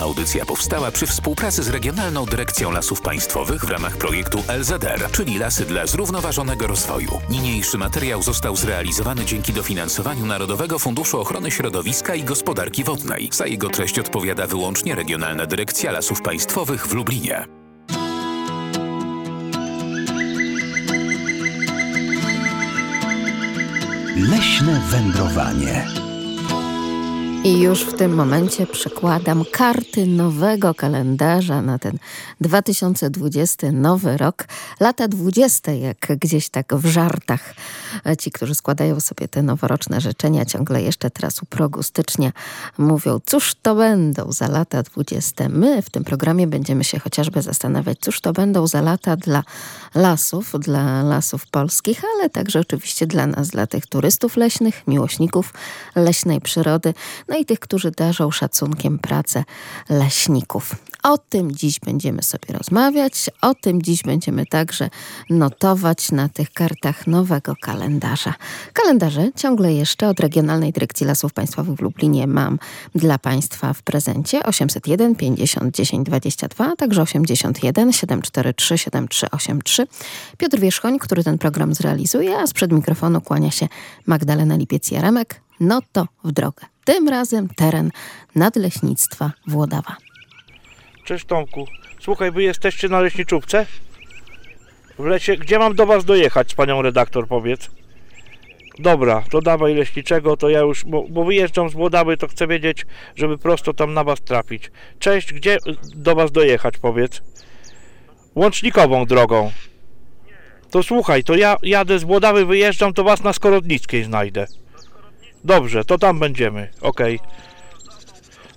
Audycja powstała przy współpracy z Regionalną Dyrekcją Lasów Państwowych w ramach projektu LZR, czyli Lasy dla Zrównoważonego Rozwoju. Niniejszy materiał został zrealizowany dzięki dofinansowaniu Narodowego Funduszu Ochrony Środowiska i Gospodarki Wodnej. Za jego treść odpowiada wyłącznie Regionalna Dyrekcja Lasów Państwowych w Lublinie. Leśne wędrowanie. I już w tym momencie przekładam karty nowego kalendarza na ten 2020 nowy rok. Lata 20, jak gdzieś tak w żartach. Ci, którzy składają sobie te noworoczne życzenia, ciągle jeszcze teraz u progu stycznia mówią, cóż to będą za lata 20. My w tym programie będziemy się chociażby zastanawiać, cóż to będą za lata dla lasów, dla lasów polskich, ale także oczywiście dla nas, dla tych turystów leśnych, miłośników leśnej przyrody no i tych, którzy darzą szacunkiem pracę leśników. O tym dziś będziemy sobie rozmawiać, o tym dziś będziemy także notować na tych kartach nowego kalendarza. Kalendarze ciągle jeszcze od Regionalnej Dyrekcji Lasów Państwowych w Lublinie mam dla Państwa w prezencie 801 50 10 22, a także 81 743 7383. Piotr Wierzchoń, który ten program zrealizuje, a sprzed mikrofonu kłania się Magdalena Lipiec-Jaremek. No to w drogę. Tym razem teren nadleśnictwa Włodawa. Cześć Tomku. Słuchaj, wy jesteście na leśniczówce? W lesie, gdzie mam do was dojechać z panią redaktor, powiedz? Dobra, to dawaj leśniczego, to ja już, bo, bo wyjeżdżam z Włodawy, to chcę wiedzieć, żeby prosto tam na was trafić. Cześć, gdzie do was dojechać, powiedz? Łącznikową drogą. To słuchaj, to ja jadę z Włodawy, wyjeżdżam, to was na Skorodnickiej znajdę. Dobrze, to tam będziemy, okej.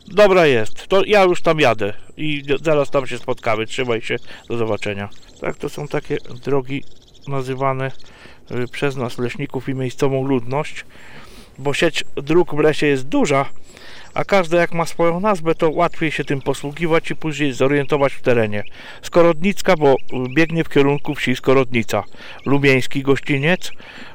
Dobra jest, to ja już tam jadę i zaraz tam się spotkamy. Trzymaj się, do zobaczenia. Tak, to są takie drogi nazywane y, przez nas leśników i miejscową ludność, bo sieć dróg w lesie jest duża, a każda jak ma swoją nazwę, to łatwiej się tym posługiwać i później zorientować w terenie. Skorodnicka, bo biegnie w kierunku wsi Skorodnica. Lubieński gościniec,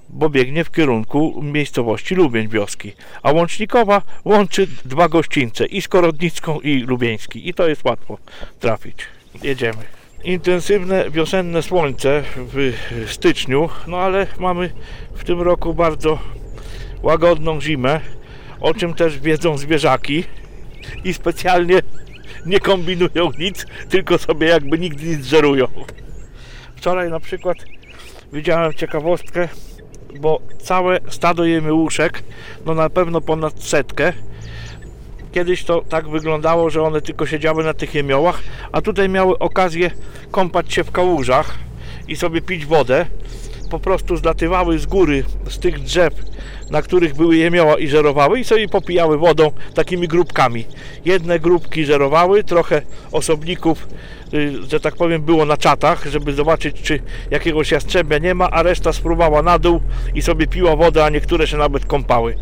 bo biegnie w kierunku miejscowości Lubień wioski. A Łącznikowa łączy dwa gościńce, i Skorodnicką i Lubieński. I to jest łatwo trafić. Jedziemy. Intensywne wiosenne słońce w styczniu, no ale mamy w tym roku bardzo łagodną zimę, o czym też wiedzą zwierzaki i specjalnie nie kombinują nic, tylko sobie jakby nigdy nic żerują. Wczoraj na przykład widziałem ciekawostkę, bo całe stado jemyłuszek, no na pewno ponad setkę, kiedyś to tak wyglądało, że one tylko siedziały na tych jemiołach, a tutaj miały okazję kąpać się w kałużach i sobie pić wodę. Po prostu zlatywały z góry, z tych drzew, na których były jemioła i żerowały i sobie popijały wodą takimi grupkami. Jedne grupki żerowały, trochę osobników, y, że tak powiem, było na czatach, żeby zobaczyć, czy jakiegoś jastrzębia nie ma, a reszta spróbowała na dół i sobie piła wodę, a niektóre się nawet kąpały.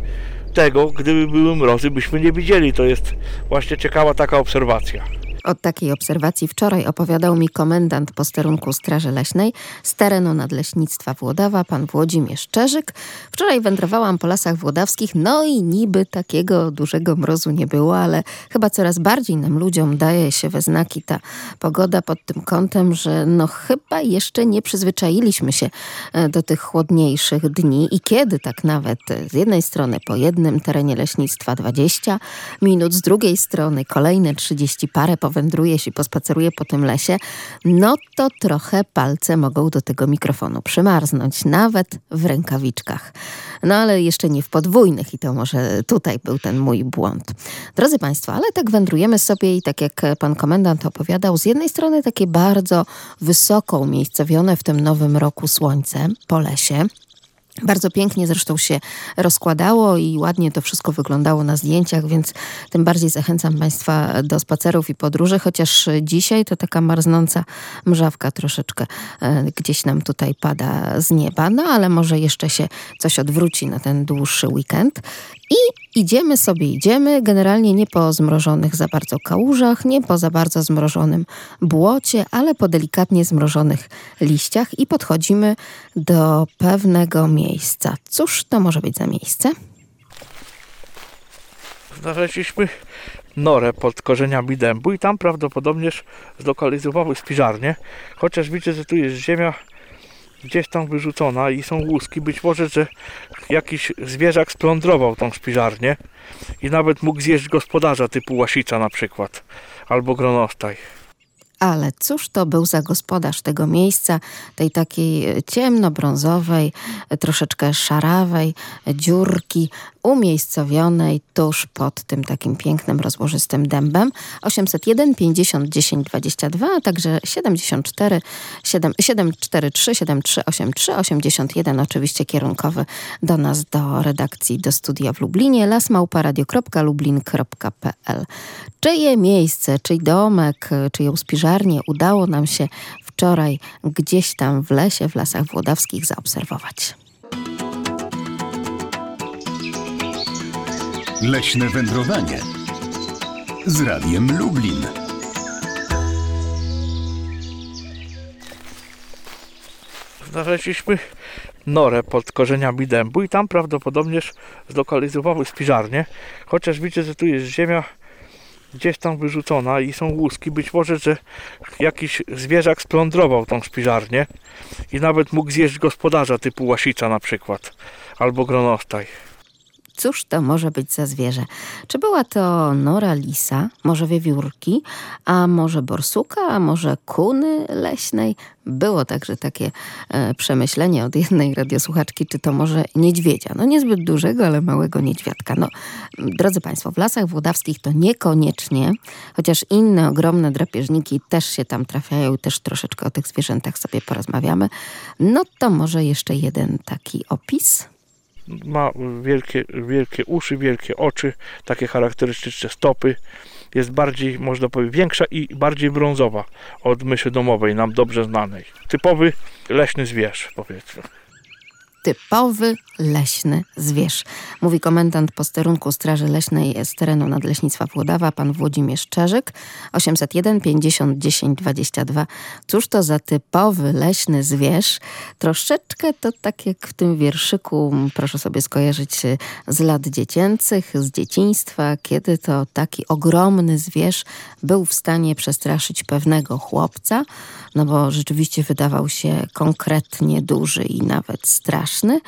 Tego, gdyby były mrozy, byśmy nie widzieli. To jest właśnie ciekawa taka obserwacja. Od takiej obserwacji wczoraj opowiadał mi komendant posterunku Straży Leśnej z terenu Nadleśnictwa Włodawa, pan Włodzimierz Czerzyk. Wczoraj wędrowałam po lasach włodawskich, no i niby takiego dużego mrozu nie było, ale chyba coraz bardziej nam ludziom daje się we znaki ta pogoda pod tym kątem, że no chyba jeszcze nie przyzwyczailiśmy się e, do tych chłodniejszych dni i kiedy tak nawet z jednej strony po jednym terenie leśnictwa 20 minut, z drugiej strony kolejne 30 parę po powędruje się, pospaceruje po tym lesie, no to trochę palce mogą do tego mikrofonu przymarznąć, nawet w rękawiczkach. No ale jeszcze nie w podwójnych i to może tutaj był ten mój błąd. Drodzy Państwo, ale tak wędrujemy sobie i tak jak pan komendant opowiadał, z jednej strony takie bardzo wysoko umiejscowione w tym nowym roku słońce po lesie, bardzo pięknie zresztą się rozkładało i ładnie to wszystko wyglądało na zdjęciach, więc tym bardziej zachęcam Państwa do spacerów i podróży, chociaż dzisiaj to taka marznąca mrzawka troszeczkę e, gdzieś nam tutaj pada z nieba, no ale może jeszcze się coś odwróci na ten dłuższy weekend. I idziemy sobie, idziemy, generalnie nie po zmrożonych za bardzo kałużach, nie po za bardzo zmrożonym błocie, ale po delikatnie zmrożonych liściach i podchodzimy do pewnego miejsca. Cóż to może być za miejsce? Znaleźliśmy norę pod korzeniami dębu i tam prawdopodobnież zlokalizowały spiżarnię. Chociaż widzę, że tu jest ziemia gdzieś tam wyrzucona i są łuski. Być może, że jakiś zwierzak splądrował tą spiżarnię i nawet mógł zjeść gospodarza typu łasica na przykład albo gronostaj. Ale cóż to był za gospodarz tego miejsca, tej takiej ciemnobrązowej, troszeczkę szarawej dziurki, umiejscowionej tuż pod tym takim pięknym, rozłożystym dębem. 801 50 10 22, a także 74 7, 743 7383 81 oczywiście kierunkowy do nas, do redakcji, do studia w Lublinie lasmałparadio.lublin.pl Czyje miejsce, czyj domek, czyją spiżarnię udało nam się wczoraj gdzieś tam w lesie, w lasach włodawskich zaobserwować. Leśne wędrowanie z Radiem Lublin. Znaleźliśmy norę pod korzeniami dębu i tam prawdopodobnież zlokalizowały spiżarnię. Chociaż widzę, że tu jest ziemia gdzieś tam wyrzucona i są łuski. Być może, że jakiś zwierzak splądrował tą spiżarnię i nawet mógł zjeść gospodarza typu łasica na przykład albo gronostaj. Cóż to może być za zwierzę? Czy była to nora lisa, może wiewiórki, a może borsuka, a może kuny leśnej? Było także takie e, przemyślenie od jednej radiosłuchaczki, czy to może niedźwiedzia. No niezbyt dużego, ale małego niedźwiadka. No, drodzy Państwo, w lasach włodawskich to niekoniecznie, chociaż inne ogromne drapieżniki też się tam trafiają też troszeczkę o tych zwierzętach sobie porozmawiamy. No to może jeszcze jeden taki opis ma wielkie, wielkie uszy, wielkie oczy, takie charakterystyczne stopy. Jest bardziej, można powiedzieć, większa i bardziej brązowa od myszy domowej, nam dobrze znanej. Typowy leśny zwierz, powiedzmy typowy leśny zwierz. Mówi komendant posterunku Straży Leśnej z terenu Nadleśnictwa Włodawa, pan Włodzimierz Czerzyk, 801 50 10 22. Cóż to za typowy leśny zwierz? Troszeczkę to tak jak w tym wierszyku, proszę sobie skojarzyć z lat dziecięcych, z dzieciństwa, kiedy to taki ogromny zwierz był w stanie przestraszyć pewnego chłopca, no bo rzeczywiście wydawał się konkretnie duży i nawet straszny, страшне,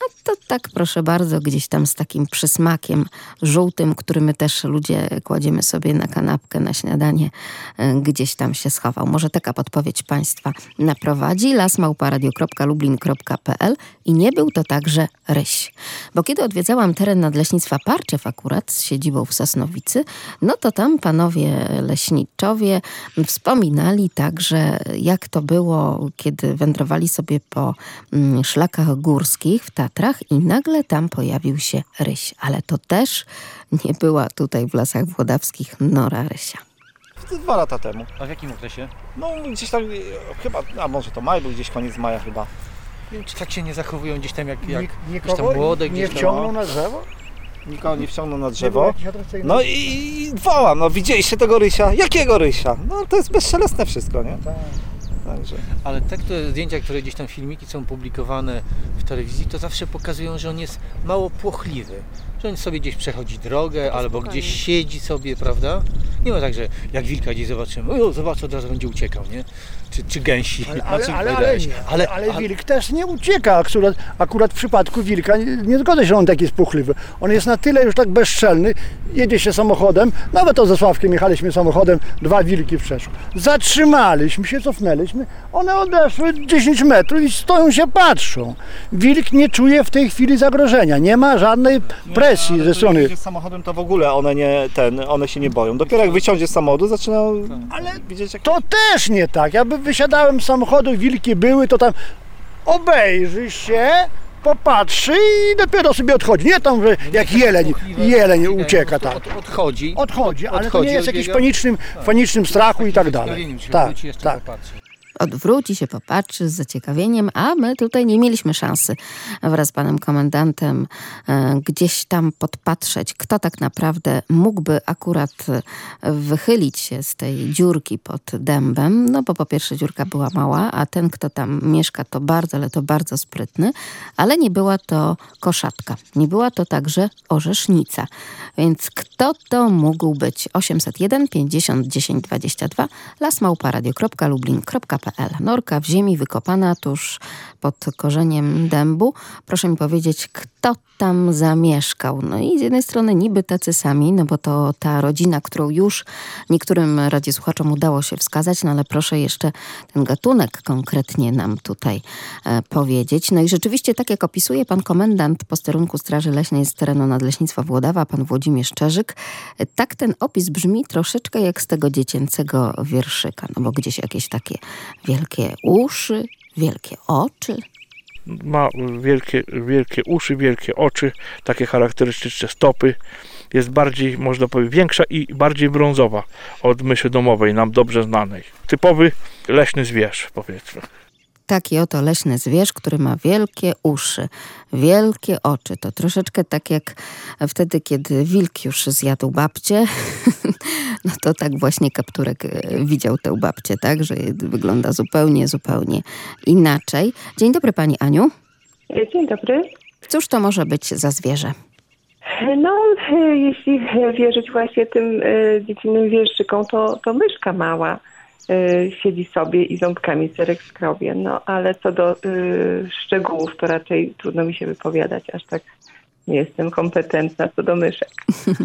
a to tak proszę bardzo, gdzieś tam z takim przysmakiem żółtym, który my też ludzie kładziemy sobie na kanapkę, na śniadanie, e, gdzieś tam się schował. Może taka podpowiedź Państwa naprowadzi. lasmałparadio.lublin.pl i nie był to także ryś. Bo kiedy odwiedzałam teren Nadleśnictwa Parczew akurat z siedzibą w Sosnowicy, no to tam panowie leśniczowie wspominali także, jak to było, kiedy wędrowali sobie po mm, szlakach górskich w Tatrach i nagle tam pojawił się ryś. Ale to też nie była tutaj w Lasach Włodawskich nora rysia. Dwa lata temu. A w jakim okresie? No gdzieś tam, e, chyba, a może to maj był, gdzieś koniec maja chyba. Nie wiem, czy tak się nie zachowują gdzieś tam jak, jak Nik- gdzieś nikogo tam młode, nie gdzieś wciągnął na drzewo? Nikogo nie wciągnął na drzewo. No i, i wołam, no widzieliście tego rysia? Jakiego rysia? No to jest bezszelestne wszystko, nie? Tak. Także. Ale te które, zdjęcia, które gdzieś tam filmiki są publikowane w telewizji, to zawsze pokazują, że on jest mało płochliwy. Że on sobie gdzieś przechodzi drogę, albo spokojnie. gdzieś siedzi sobie, prawda? Nie ma tak, że jak wilka gdzieś zobaczymy, o, zobacz, od razu będzie uciekał, nie? Czy, czy gęsi. Ale, ale, ale, ale, nie, ale, ale wilk też nie ucieka. Akurat, akurat w przypadku wilka nie, nie zgodzę się, że on taki jest puchliwy. On jest na tyle już tak bezczelny, jedzie się samochodem, nawet to ze Sławkiem jechaliśmy samochodem, dwa wilki przeszły. Zatrzymaliśmy się, cofnęliśmy, one odeszły 10 metrów i stoją się, patrzą. Wilk nie czuje w tej chwili zagrożenia, nie ma żadnej presji ze strony... jak samochodem to w ogóle one nie, ten, one się nie boją. Dopiero jak wysiądzie z samochodu zaczynają Ale widzieć jak... To też nie tak. Ja by wysiadałem z samochodu, wilki były, to tam obejrzy się, popatrzy i dopiero sobie odchodzi. Nie tam, że jak jeleń, jeleń ucieka, tak. Od, odchodzi. Odchodzi, ale to nie jest jakiś panicznym, panicznym strachu i tak dalej. Tak, tak. Odwróci się, popatrzy z zaciekawieniem, a my tutaj nie mieliśmy szansy wraz z panem komendantem e, gdzieś tam podpatrzeć, kto tak naprawdę mógłby akurat e, wychylić się z tej dziurki pod dębem, no bo po pierwsze dziurka była mała, a ten, kto tam mieszka, to bardzo, ale to bardzo sprytny, ale nie była to koszatka, nie była to także orzesznica. Więc kto to mógł być? 801 50 10 22 lasmałparadio.lublin.pl Norka w ziemi wykopana tuż pod korzeniem dębu. Proszę mi powiedzieć, kto tam zamieszkał? No i z jednej strony niby tacy sami, no bo to ta rodzina, którą już niektórym radiosłuchaczom udało się wskazać, no ale proszę jeszcze ten gatunek konkretnie nam tutaj e, powiedzieć. No i rzeczywiście, tak jak opisuje pan komendant posterunku Straży Leśnej z terenu Nadleśnictwa Włodawa, pan Włodzimierz Czerzyk, e, tak ten opis brzmi troszeczkę jak z tego dziecięcego wierszyka, no bo gdzieś jakieś takie wielkie uszy, wielkie oczy. Ma wielkie, wielkie uszy, wielkie oczy, takie charakterystyczne stopy. Jest bardziej, można powiedzieć, większa i bardziej brązowa od myszy domowej, nam dobrze znanej. Typowy leśny zwierz, powiedzmy. Taki oto leśny zwierz, który ma wielkie uszy, wielkie oczy. To troszeczkę tak jak wtedy, kiedy wilk już zjadł babcię, no to tak właśnie kapturek e, widział tę babcię, tak, że wygląda zupełnie, zupełnie inaczej. Dzień dobry pani Aniu. Dzień dobry. Cóż to może być za zwierzę? No, e, jeśli wierzyć właśnie tym e, dziecinnym wierszykom, to, to myszka mała siedzi sobie i ząbkami serek skrobie. No, ale co do y, szczegółów, to raczej trudno mi się wypowiadać, aż tak nie jestem kompetentna co do myszek.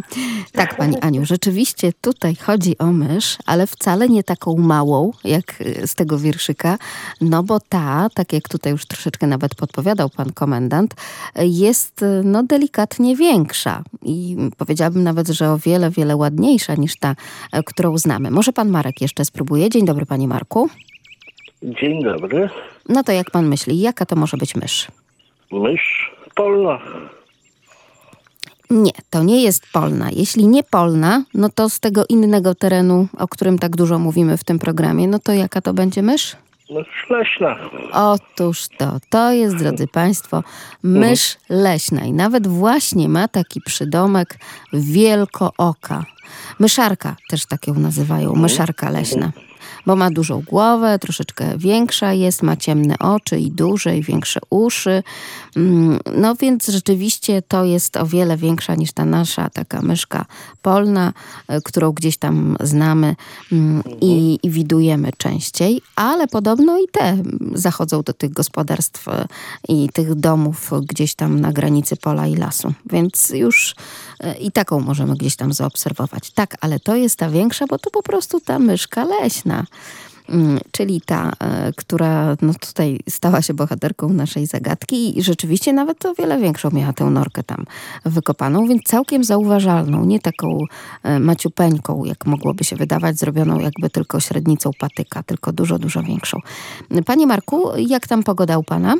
tak, pani Aniu, rzeczywiście tutaj chodzi o mysz, ale wcale nie taką małą, jak y, z tego wierszyka, no bo ta, tak jak tutaj już troszeczkę nawet podpowiadał pan komendant, jest y, no delikatnie większa i powiedziałabym nawet, że o wiele, wiele ładniejsza niż ta, y, którą znamy. Może pan Marek jeszcze spróbuje? Dzień dobry, panie Marku. Dzień dobry. No to jak pan myśli, jaka to może być mysz? Mysz polna. Nie, to nie jest polna. Jeśli nie polna, no to z tego innego terenu, o którym tak dużo mówimy w tym programie, no to jaka to będzie mysz? Mysz leśna. Otóż to, to jest, drodzy Państwo, mysz leśna i nawet właśnie ma taki przydomek wielkooka. Myszarka też tak ją nazywają, myszarka leśna bo ma dużą głowę, troszeczkę większa jest, ma ciemne oczy i duże i większe uszy. Mm, no więc rzeczywiście to jest o wiele większa niż ta nasza taka myszka polna, e, którą gdzieś tam znamy mm, i, i widujemy częściej, ale podobno i te zachodzą do tych gospodarstw e, i tych domów gdzieś tam na granicy pola i lasu. Więc już e, i taką możemy gdzieś tam zaobserwować. Tak, ale to jest ta większa, bo to po prostu ta myszka leśna. Mm, czyli ta, e, która no tutaj stała się bohaterką naszej zagadki i rzeczywiście nawet o wiele większą miała tę norkę tam wykopaną, więc całkiem zauważalną, nie taką e, maciupeńką, jak mogłoby się wydawać, zrobioną jakby tylko średnicą patyka, tylko dużo, dużo większą. Panie Marku, jak tam pogoda u pana?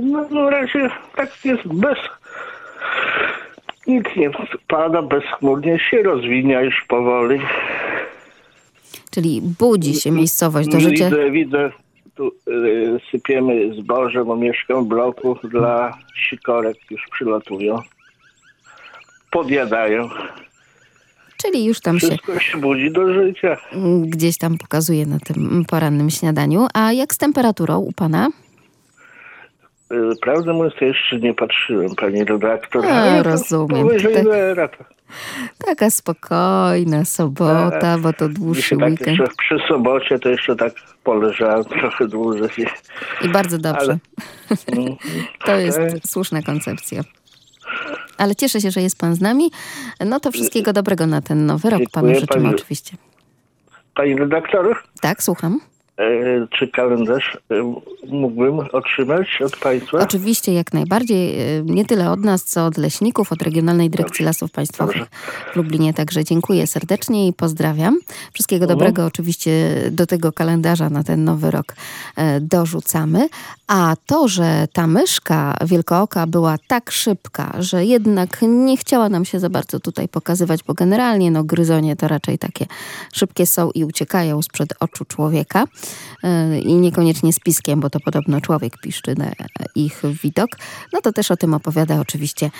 No na razie tak jest bez... Nic nie pada, bezchmurnie się rozwinia już powoli. Czyli budzi się miejscowość do życia. Widzę, widzę, tu y, sypiemy zboże, bo mieszkam w bloku dla sikorek, już przylatują. Podjadają. Czyli już tam się Wszystko się budzi do życia. gdzieś tam pokazuje na tym porannym śniadaniu. A jak z temperaturą u pana? Y, Prawdę mówiąc, to jeszcze nie patrzyłem, pani redaktor. A, Ale to rozumiem. Powyżej Tak. Taka spokojna sobota, bo to dłuższy tak weekend. przy sobocie to jeszcze tak poleżałem trochę dłużej. I bardzo dobrze. Mm, To jest okej. słuszna koncepcja. Ale cieszę się, że jest pan z nami. No to wszystkiego dobrego na ten nowy rok panu Dziękuję życzymy pani. oczywiście. Pani redaktor, Tak, słucham. E, czy kalendarz e, mógłbym otrzymać od państwa? Oczywiście, jak najbardziej. y, Nie tyle od nas, co od leśników, od Regionalnej Dyrekcji Lasów Państwowych w Lublinie. Także dziękuję serdecznie i pozdrawiam. Wszystkiego dobrego oczywiście do tego kalendarza na ten nowy rok e, dorzucamy. A to, że ta myszka wielkooka była tak szybka, że jednak nie chciała nam się za bardzo tutaj pokazywać, bo generalnie no, gryzonie to raczej takie szybkie są i uciekają sprzed oczu człowieka. E, i niekoniecznie z piskiem, bo to podobno człowiek piszczy na ich widok. No to też o tym opowiada oczywiście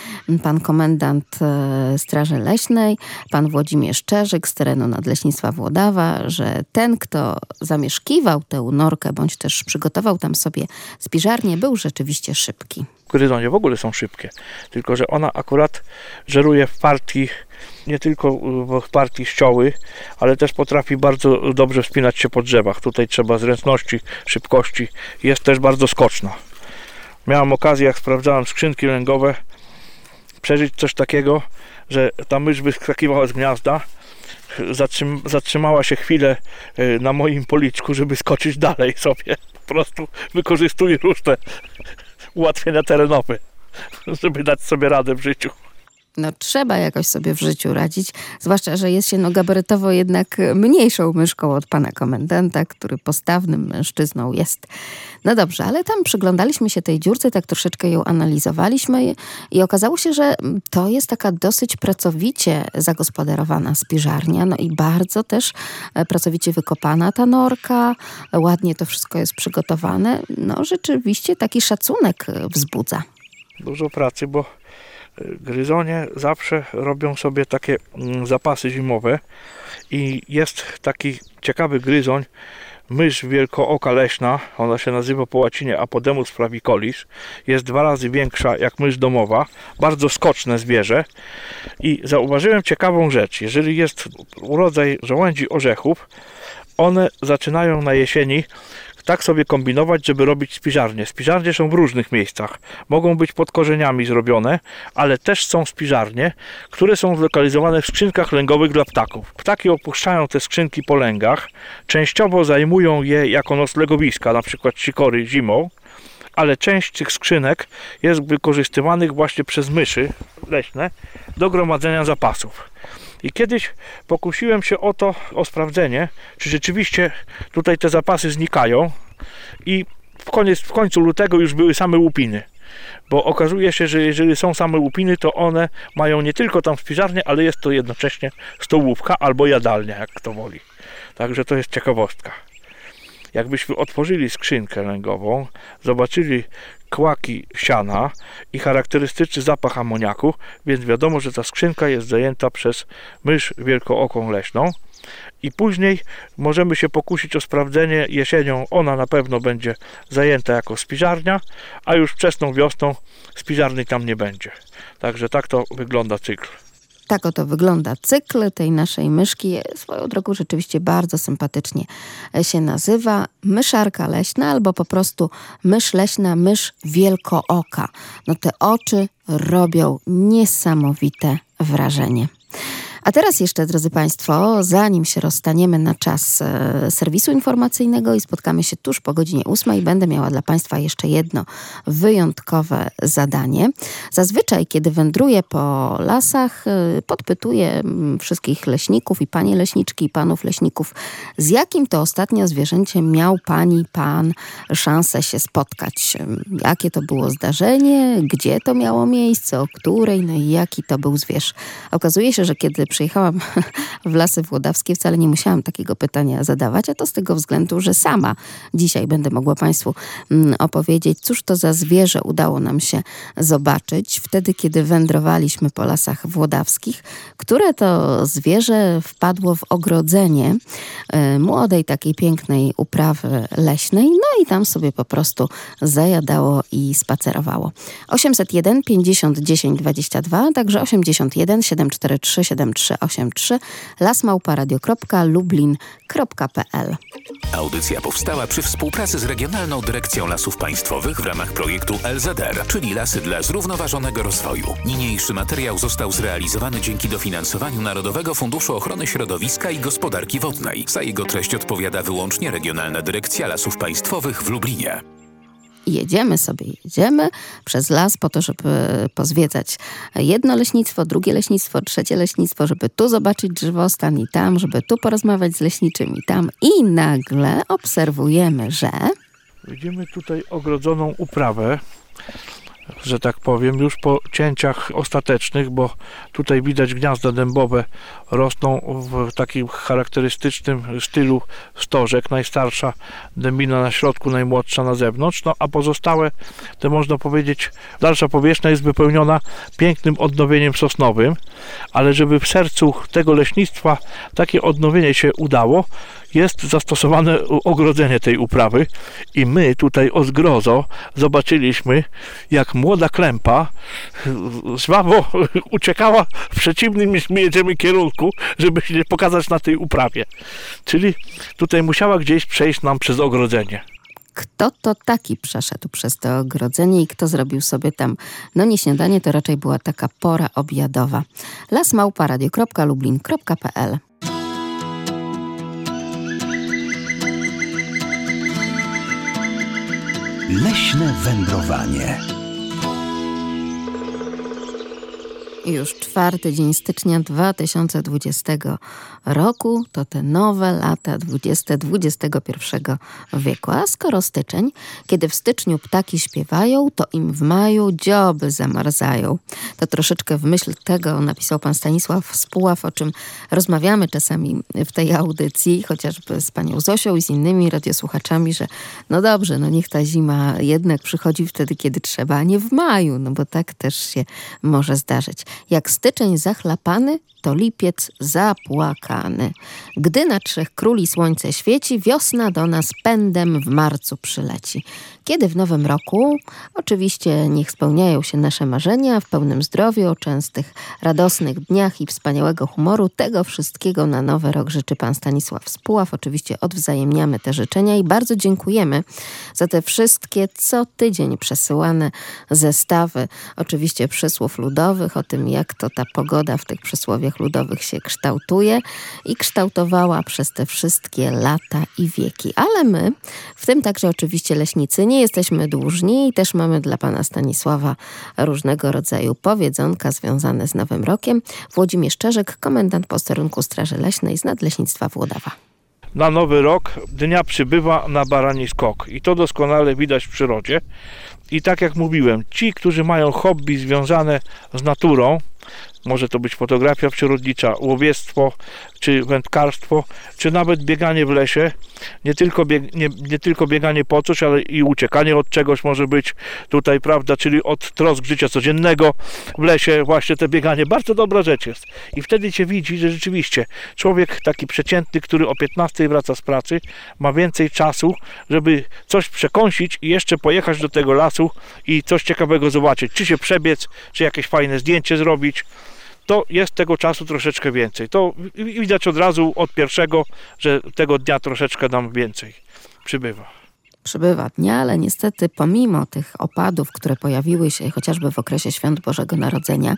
pan komendant e, Straży Leśnej, pan Włodzimierz Czerzyk z terenu Nadleśnictwa Włodawa, że ten, kto zamieszkiwał tę norkę, bądź też przygotował tam sobie spiżarnię, był rzeczywiście szybki. Gryzonie w ogóle są szybkie, tylko że ona akurat żeruje w partii, nie tylko w partii ścioły, ale też potrafi bardzo dobrze wspinać się po drzewach. Tutaj trzeba zręczności, szybkości. Jest też bardzo skoczna. Miałem okazję, jak sprawdzałem skrzynki lęgowe, przeżyć coś takiego, że ta mysz wyskakiwała z gniazda, zatrzym, zatrzymała się chwilę y, na moim policzku, żeby skoczyć dalej sobie. Po prostu wykorzystuje różne ułatwienia terenowe, żeby dać sobie radę w życiu. No trzeba jakoś sobie w życiu radzić, zwłaszcza, że jest się no gabarytowo jednak mniejszą myszką od pana komendanta, który postawnym mężczyzną jest. No dobrze, ale tam przyglądaliśmy się tej dziurce, tak troszeczkę ją analizowaliśmy i okazało się, że to jest taka dosyć pracowicie zagospodarowana spiżarnia, no i bardzo też e, pracowicie wykopana ta norka, ładnie to wszystko jest przygotowane. No rzeczywiście taki szacunek wzbudza. Dużo pracy, bo Gryzonie zawsze robią sobie takie mm, zapasy zimowe i jest taki ciekawy gryzoń, mysz wielkooka leśna, ona się nazywa po łacinie Apodemus flavicolis, jest dwa razy większa jak mysz domowa, bardzo skoczne zwierzę i zauważyłem ciekawą rzecz, jeżeli jest urodzaj żołędzi orzechów, one zaczynają na jesieni tak sobie kombinować, żeby robić spiżarnie. Spiżarnie są w różnych miejscach. Mogą być pod korzeniami zrobione, ale też są spiżarnie, które są zlokalizowane w skrzynkach lęgowych dla ptaków. Ptaki opuszczają te skrzynki po lęgach, częściowo zajmują je jako noclegowiska, na przykład sikory zimą, ale część tych skrzynek jest wykorzystywanych właśnie przez myszy leśne do gromadzenia zapasów. I kiedyś pokusiłem się o to, o sprawdzenie, czy rzeczywiście tutaj te zapasy znikają i w, koniec, w końcu lutego już były same łupiny. Bo okazuje się, że jeżeli są same łupiny, to one mają nie tylko tam spiżarnię, ale jest to jednocześnie stołówka albo jadalnia, jak kto woli. Także to jest ciekawostka. Jakbyśmy otworzyli skrzynkę lęgową, zobaczyli kłaki siana i charakterystyczny zapach amoniaku, więc wiadomo, że ta skrzynka jest zajęta przez mysz wielkooką leśną. I później możemy się pokusić o sprawdzenie jesienią. Ona na pewno będzie zajęta jako spiżarnia, a już wczesną wiosną spiżarni tam nie będzie. Także tak to wygląda cykl. Tak oto wygląda cykl tej naszej myszki. Swoją drogą rzeczywiście bardzo sympatycznie się nazywa. Myszarka leśna albo po prostu mysz leśna, mysz wielkooka. No te oczy robią niesamowite wrażenie. A teraz jeszcze, drodzy Państwo, zanim się rozstaniemy na czas e, serwisu informacyjnego i spotkamy się tuż po godzinie ósmej, będę miała dla Państwa jeszcze jedno wyjątkowe zadanie. Zazwyczaj, kiedy wędruję po lasach, e, podpytuję wszystkich leśników i panie leśniczki i panów leśników, z jakim to ostatnio zwierzęciem miał pani, pan szansę się spotkać. Jakie to było zdarzenie, gdzie to miało miejsce, o której, no i jaki to był zwierz. Okazuje się, że kiedy przyjechałam w Lasy Włodawskie, wcale nie musiałam takiego pytania zadawać, a to z tego względu, że sama dzisiaj będę mogła Państwu mm, opowiedzieć, cóż to za zwierzę udało nam się zobaczyć wtedy, kiedy wędrowaliśmy po Lasach Włodawskich, które to zwierzę wpadło w ogrodzenie y, młodej, takiej pięknej uprawy leśnej, no i tam sobie po prostu zajadało i spacerowało. 801 50 10 22, także 81 743 73 383 lasmałparadio.lublin.pl Audycja powstała przy współpracy z Regionalną Dyrekcją Lasów Państwowych w ramach projektu LZR, czyli Lasy dla Zrównoważonego Rozwoju. Niniejszy materiał został zrealizowany dzięki dofinansowaniu Narodowego Funduszu Ochrony Środowiska i Gospodarki Wodnej. Za jego treść odpowiada wyłącznie Regionalna Dyrekcja Lasów Państwowych w Lublinie jedziemy sobie, jedziemy przez las po to, żeby pozwiedzać jedno leśnictwo, drugie leśnictwo, trzecie leśnictwo, żeby tu zobaczyć drzewostan i tam, żeby tu porozmawiać z leśniczymi tam i nagle obserwujemy, że... Widzimy tutaj ogrodzoną uprawę. że tak powiem, już po cięciach ostatecznych, bo tutaj widać gniazda dębowe rosną w takim charakterystycznym stylu stożek. Najstarsza dębina na środku, najmłodsza na zewnątrz, no a pozostałe, to można powiedzieć, dalsza powierzchnia jest wypełniona pięknym odnowieniem sosnowym, ale żeby w sercu tego leśnictwa takie odnowienie się udało, jest zastosowane ogrodzenie tej uprawy. I my tutaj od zgrozo zobaczyliśmy, jak młoda klępa żwawo uciekała w przeciwnym jedziemy kierunku, żeby się pokazać na tej uprawie. Czyli tutaj musiała gdzieś przejść nam przez ogrodzenie. Kto to taki przeszedł przez to ogrodzenie i kto zrobił sobie tam? No nie śniadanie, to raczej była taka pora obiadowa. lasmałparadio.lublin.pl Leśne wędrowanie. Już czwarty dzień stycznia 2020 roku to te nowe lata 20 XXI wieku. A skoro styczeń, kiedy w styczniu ptaki śpiewają, to im w maju dzioby zamarzają. To troszeczkę w myśl tego napisał pan Stanisław Spuław, o czym rozmawiamy czasami w tej audycji, chociażby z panią Zosią i z innymi radiosłuchaczami, że no dobrze, no niech ta zima jednak przychodzi wtedy, kiedy trzeba, a nie w maju, no bo tak też się może zdarzyć. Jak styczeń zachlapany, to lipiec zapłakany. Gdy na trzech króli słońce świeci, wiosna do nas pędem w marcu przyleci. Kiedy w nowym roku, oczywiście niech spełniają się nasze marzenia w pełnym zdrowiu, częstych, radosnych dniach i wspaniałego humoru. Tego wszystkiego na nowy rok życzy pan Stanisław Spuław. Oczywiście odwzajemniamy te życzenia i bardzo dziękujemy za te wszystkie co tydzień przesyłane zestawy, oczywiście przysłów ludowych o tym, jak to ta pogoda w tych przysłowiach ludowych się kształtuje i kształtowała przez te wszystkie lata i wieki. Ale my, w tym także oczywiście leśnicy, nie jesteśmy dłużni i też mamy dla pana Stanisława różnego rodzaju powiedzonka związane z Nowym Rokiem. Włodzimierz Szczerzek, komendant posterunku Straży Leśnej z Nadleśnictwa Włodawa. Na nowy rok dnia przybywa na barani skok i to doskonale widać w przyrodzie. I tak jak mówiłem, ci, którzy mają hobby związane z naturą, może to być fotografia przyrodnicza, łowiectwo, czy wędkarstwo, czy nawet bieganie w lesie. Nie tylko, bieg, nie, nie tylko bieganie po coś, ale i uciekanie od czegoś może być tutaj, prawda, czyli od trosk życia codziennego w lesie, właśnie te bieganie. Bardzo dobra rzecz jest. I wtedy się widzi, że rzeczywiście człowiek taki przeciętny, który o 15 wraca z pracy, ma więcej czasu, żeby coś przekąsić i jeszcze pojechać do tego lasu i coś ciekawego zobaczyć. Czy się przebiec, czy jakieś fajne zdjęcie zrobić to jest tego czasu troszeczkę więcej. To widać od razu od pierwszego, że tego dnia troszeczkę nam więcej przybywa. Przybywa dnia, ale niestety pomimo tych opadów, które pojawiły się chociażby w okresie świąt Bożego Narodzenia,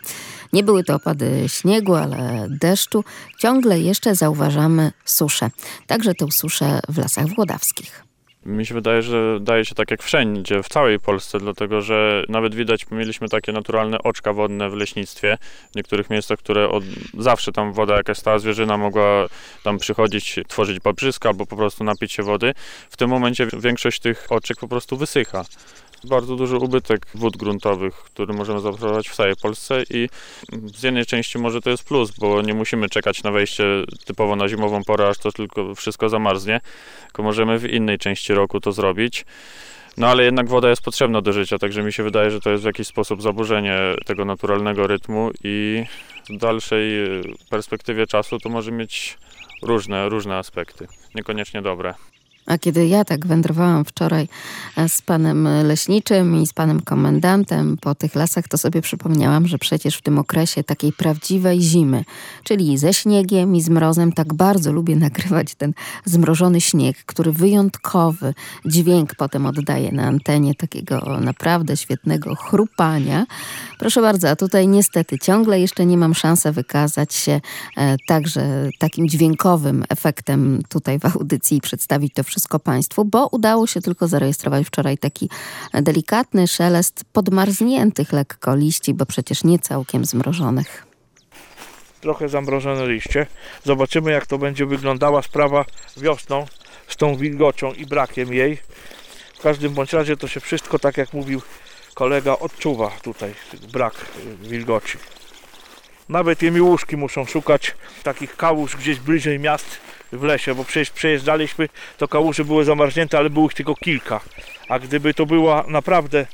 nie były to opady śniegu, ale deszczu, ciągle jeszcze zauważamy suszę. Także tę suszę w lasach włodawskich. Mi się wydaje, że daje się tak jak wszędzie, w całej Polsce, dlatego że nawet widać, mieliśmy takie naturalne oczka wodne w leśnictwie, w niektórych miejscach, które od zawsze tam woda jakaś stała zwierzyna mogła tam przychodzić, tworzyć paprzyska albo po prostu napić się wody. W tym momencie większość tych oczek po prostu wysycha bardzo duży ubytek wód gruntowych, który możemy zaobserwować w całej Polsce i z jednej części może to jest plus, bo nie musimy czekać na wejście typowo na zimową porę, aż to tylko wszystko zamarznie, tylko możemy w innej części roku to zrobić. No ale jednak woda jest potrzebna do życia, także mi się wydaje, że to jest w jakiś sposób zaburzenie tego naturalnego rytmu i w dalszej perspektywie czasu to może mieć różne, różne aspekty, niekoniecznie dobre. A kiedy ja tak wędrowałam wczoraj e, z panem leśniczym i z panem komendantem po tych lasach, to sobie przypomniałam, że przecież w tym okresie takiej prawdziwej zimy, czyli ze śniegiem i z mrozem, tak bardzo lubię nagrywać ten zmrożony śnieg, który wyjątkowy dźwięk potem oddaje na antenie takiego naprawdę świetnego chrupania. Proszę bardzo, a tutaj niestety ciągle jeszcze nie mam szansy wykazać się e, także takim dźwiękowym efektem tutaj w audycji i przedstawić to wszystko Państwu, bo udało się tylko zarejestrować wczoraj taki delikatny szelest podmarzniętych lekko liści, bo przecież nie całkiem zmrożonych. Trochę zamrożone liście. Zobaczymy, jak to będzie wyglądała sprawa wiosną z tą wilgocią i brakiem jej. W każdym bądź razie to się wszystko, tak jak mówił kolega odczuwa tutaj brak y, wilgoci. Nawet jemiłuszki muszą szukać takich kałuż gdzieś bliżej miast w lesie, bo przecież przejeżdżaliśmy, to kałuże były zamarznięte, ale było ich tylko kilka. A gdyby to była naprawdę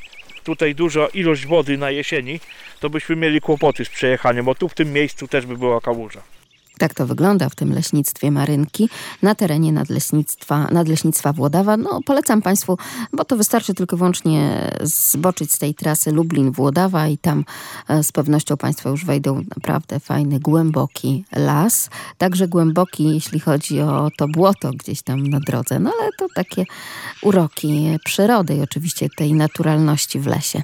tutaj duża ilość wody na jesieni, to byśmy mieli kłopoty z przejechaniem, bo tu w tym miejscu też by była kałuża. Tak to wygląda w tym leśnictwie Marynki na terenie nadleśnictwa, nadleśnictwa Włodawa. No, polecam Państwu, bo to wystarczy tylko wyłącznie zboczyć z tej trasy Lublin-Włodawa i tam e, z pewnością Państwo już wejdą naprawdę fajny, głęboki las. Także głęboki, jeśli chodzi o to błoto gdzieś tam na drodze. No ale to takie uroki przyrody i oczywiście tej naturalności w lesie.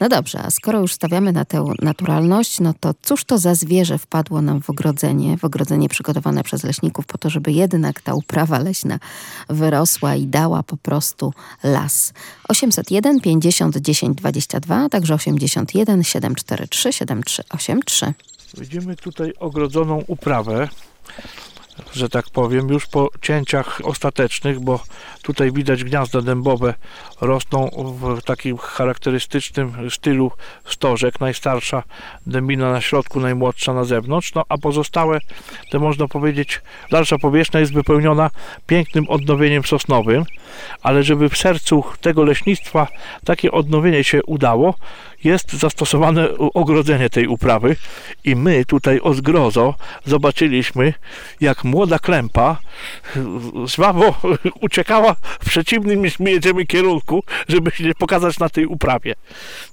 No dobrze, a skoro już stawiamy na tę naturalność, no to cóż to za zwierzę wpadło nam w ogrodzenie, w ogrodzenie przygotowane przez leśników po to, żeby jednak ta uprawa leśna wyrosła i dała po prostu las. 801 50 10 22, a także 81 743 7383. Widzimy tutaj ogrodzoną uprawę, że tak powiem, już po cięciach ostatecznych, bo tutaj widać gniazda dębowe rosną w takim charakterystycznym stylu stożek. Najstarsza dębina na środku, najmłodsza na zewnątrz, no a pozostałe, to można powiedzieć, dalsza powierzchnia jest wypełniona pięknym odnowieniem sosnowym, ale żeby w sercu tego leśnictwa takie odnowienie się udało, jest zastosowane ogrodzenie tej uprawy i my tutaj o zgrozo zobaczyliśmy, jak młoda klępa żwawo uciekała w przeciwnym niż my jedziemy kierunku, żeby się pokazać na tej uprawie.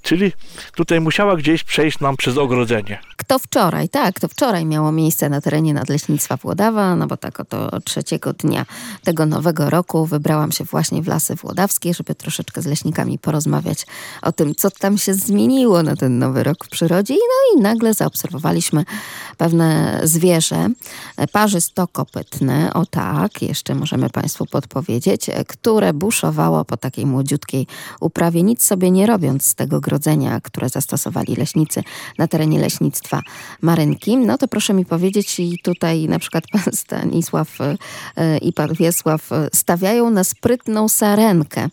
Czyli tutaj musiała gdzieś przejść nam przez ogrodzenie. Kto wczoraj, tak, to wczoraj miało miejsce na terenie Nadleśnictwa Włodawa, no bo tak oto trzeciego dnia tego nowego roku wybrałam się właśnie w Lasy Włodawskie, żeby troszeczkę z leśnikami porozmawiać o tym, co tam się zmieniło na ten nowy rok w przyrodzie. No i nagle zaobserwowaliśmy pewne zwierzę, parzystokopytne, o tak, jeszcze możemy Państwu podpowiedzieć, które buszowało po takiej młodziutkiej uprawie, nic sobie nie robiąc z tego grodzenia, które zastosowali leśnicy na terenie leśnictwa Marynki. No to proszę mi powiedzieć, i tutaj na przykład pan Stanisław e, i pan Wiesław stawiają na sprytną sarenkę.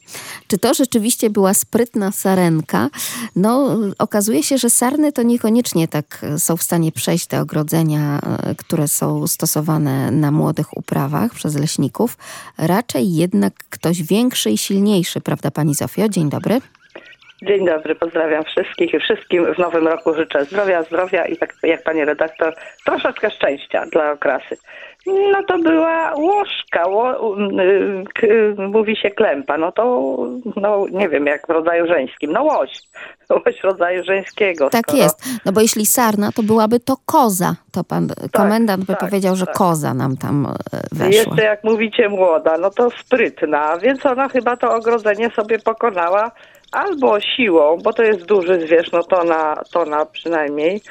Czy to rzeczywiście była sprytna sarenka? No, okazuje się, że sarny to niekoniecznie tak są w stanie przejść te ogrodzenia, e, które są stosowane na młodych uprawach przez leśników. Raczej jednak ktoś większy i silniejszy, prawda pani Zofio? Dzień dobry. Dzień dobry, pozdrawiam wszystkich i wszystkim w nowym roku życzę zdrowia, zdrowia i tak jak pani redaktor, troszeczkę szczęścia dla okrasy. No to była łożka, ło, y, k, mówi się klępa, no to no nie wiem jak w rodzaju żeńskim, no łoś, łoś rodzaju żeńskiego. Tak skoro- jest, no bo jeśli sarna, to byłaby to koza. To pan komendant by tak, powiedział, że tak. koza nam tam e, weszła. Jeszcze jak mówicie młoda, no to sprytna, więc ona chyba to ogrodzenie sobie pokonała albo siłą, bo to jest duży zwierz, no to na, to na przynajmniej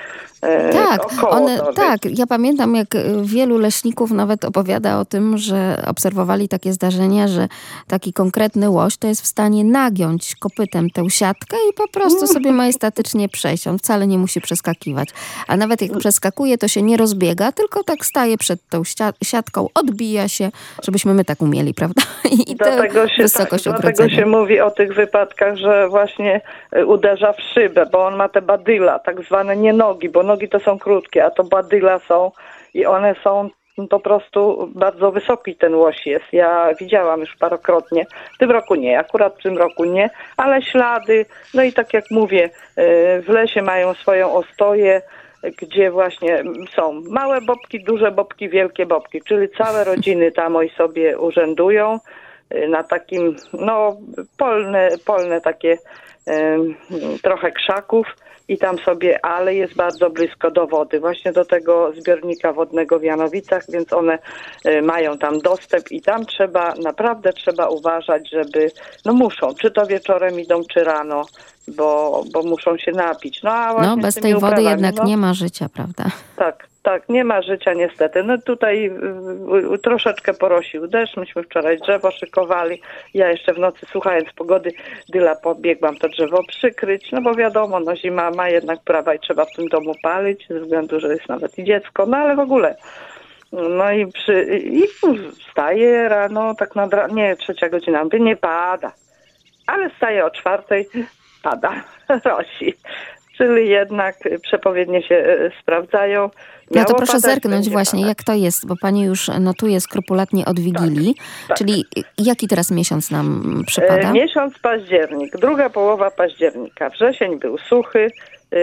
Tak, około one, tak, ja pamiętam jak y, wielu leśników nawet opowiada o tym, że obserwowali takie zdarzenia, że taki konkretny łoś to jest w stanie nagiąć kopytem tę siatkę i po prostu sobie majestatycznie przejść. On wcale nie musi przeskakiwać. A nawet jak przeskakuje, to się nie rozbiega, tylko tak staje przed tą sia- siatką, odbija się, żebyśmy my tak umieli, prawda? I Dlatego się, wysokość tak, dlatego się mówi o tych wypadkach, że właśnie y, uderza w szybę, bo on ma te badyla, tak zwane nie nogi, bo nogi to są krótkie, a to badyla są i one są po prostu bardzo wysoki ten łoś jest. Ja widziałam już parokrotnie. W tym roku nie, akurat w tym roku nie, ale ślady, no i tak jak mówię, y, w lesie mają swoją ostoję, gdzie właśnie są małe bobki, duże bobki, wielkie bobki, czyli całe rodziny tam oj sobie urzędują y, na takim, no polne, polne takie trochę krzaków i tam sobie, ale jest bardzo blisko do wody, właśnie do tego zbiornika wodnego w Janowicach, więc one y, mają tam dostęp i tam trzeba, naprawdę trzeba uważać, żeby, no muszą, czy to wieczorem idą, czy rano, bo, bo muszą się napić. No, a No, bez tej wody uprawami, jednak no, nie ma życia, prawda? tak, tak, nie ma życia niestety. No tutaj y, y, troszeczkę porosił deszcz, myśmy wczoraj drzewo szykowali. Ja jeszcze w nocy słuchając pogody Dyla pobiegłam to drzewo przykryć, no bo wiadomo, no zima ma jednak prawa i trzeba w tym domu palić, ze względu, że jest nawet i dziecko, no ale w ogóle. No i, przy, i wstaję rano, tak ra- nie, trzecia godzina, nie pada. Ale wstaję o czwartej, spada, rosi. Czyli jednak przepowiednie się e, sprawdzają. No to Miało proszę padać, zerknąć właśnie, padać. jak to jest, bo pani już notuje skrupulatnie od Wigilii. tak. Czyli jaki teraz miesiąc nam E, przypada? Miesiąc październik, druga połowa października. Wrzesień był suchy. e,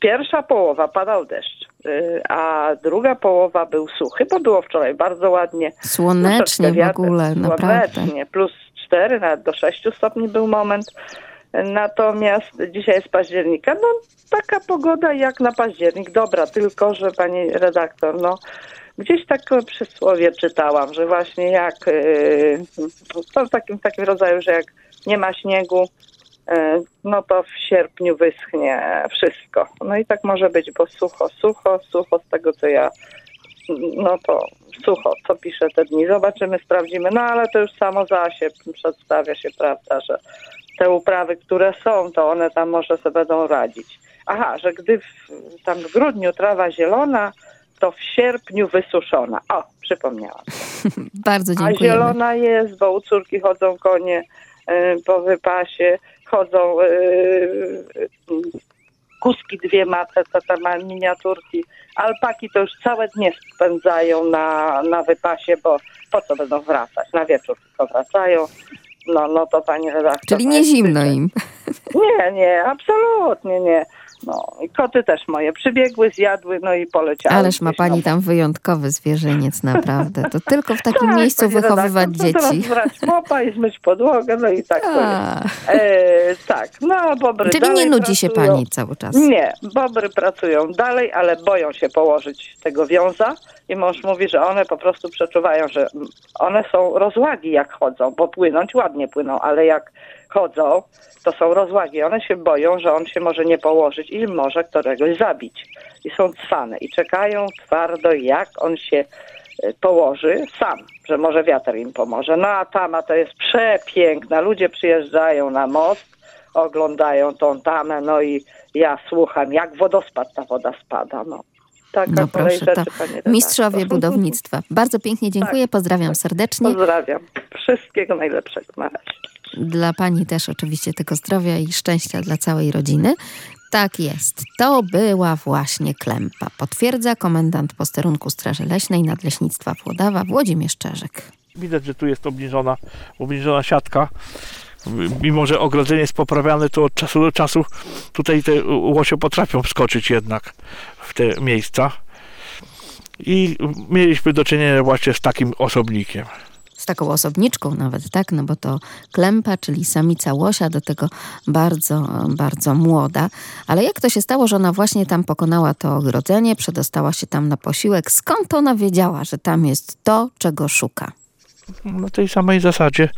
Pierwsza połowa padał deszcz, e, a druga połowa był suchy, bo było wczoraj bardzo ładnie. Słonecznie Troszeczkę w ogóle, naprawdę. Słonecznie, plus 4, nawet do 6 stopni był moment. Natomiast dzisiaj jest października. No taka pogoda jak na październik. Dobra, tylko że pani redaktor, no gdzieś takie przysłowie czytałam, że właśnie jak to w takim, takim rodzaju, że jak nie ma śniegu, yy, no to w sierpniu wyschnie wszystko. No i tak może być, bo sucho, sucho, sucho z tego co ja no to sucho, co pisze te dni. Zobaczymy, sprawdzimy. No ale to już samo za się przedstawia się, prawda, że te uprawy, które są, to one tam może sobie będą radzić. Aha, że gdy w, tam w grudniu trawa zielona, to w sierpniu wysuszona. O, przypomniałam. Bardzo A dziękujemy. zielona jest, bo u córki chodzą konie y, po wypasie, chodzą y, y, kuski dwie ma, te, te, te ma miniaturki. Alpaki to już całe dnie spędzają na, na wypasie, bo po co będą wracać? Na wieczór tylko wracają. No, no to pani redaktor. Czyli nie zimno im. Nie, nie, absolutnie nie. No i koty też moje przybiegły, zjadły, no i poleciały. Ależ ma pani tam wyjątkowy zwierzyniec, naprawdę. To tylko w takim Tak, miejscu wychowywać redaktor, to dzieci. Teraz brać mopa i zmyć podłogę, no i tak to E, tak, no bobry czyli nie nudzi się pracują. pani cały czas. Nie, bobry pracują dalej, ale boją się położyć tego wiąza i mąż mówi, że one po prostu przeczuwają, że one są rozłagi jak chodzą, bo płynąć ładnie płyną, ale jak chodzą, to są rozłagi. One się boją, że on się może nie położyć i może któregoś zabić. I są cwane i czekają twardo, jak on się e, położy sam, że może wiatr im pomoże. No a tama to jest przepiękna. Ludzie przyjeżdżają na most, oglądają tą tamę, no i ja słucham, jak wodospad ta woda spada. No, taka No proszę, rzeczy, mistrzowie budownictwa. Bardzo pięknie dziękuję, pozdrawiam serdecznie. Pozdrawiam. Wszystkiego najlepszego na razie. Dla pani też oczywiście tego zdrowia i szczęścia dla całej rodziny. Tak jest. To była właśnie klępa. Potwierdza komendant posterunku Straży Leśnej Nadleśnictwa Włodawa Włodzimierz Czerzyk. Widać, że tu jest obniżona, obniżona siatka. Mimo, że ogrodzenie jest poprawiane, to od czasu do czasu tutaj te łosie potrafią wskoczyć jednak w te miejsca. I mieliśmy do czynienia właśnie z takim osobnikiem. Taką osobniczką nawet, tak? No bo to klępa, czyli samica łosia, do tego bardzo, bardzo młoda. Ale jak to się stało, że ona właśnie tam pokonała to ogrodzenie, przedostała się tam na posiłek? Skąd ona wiedziała, że tam jest to, czego szuka? Na tej samej zasadzie,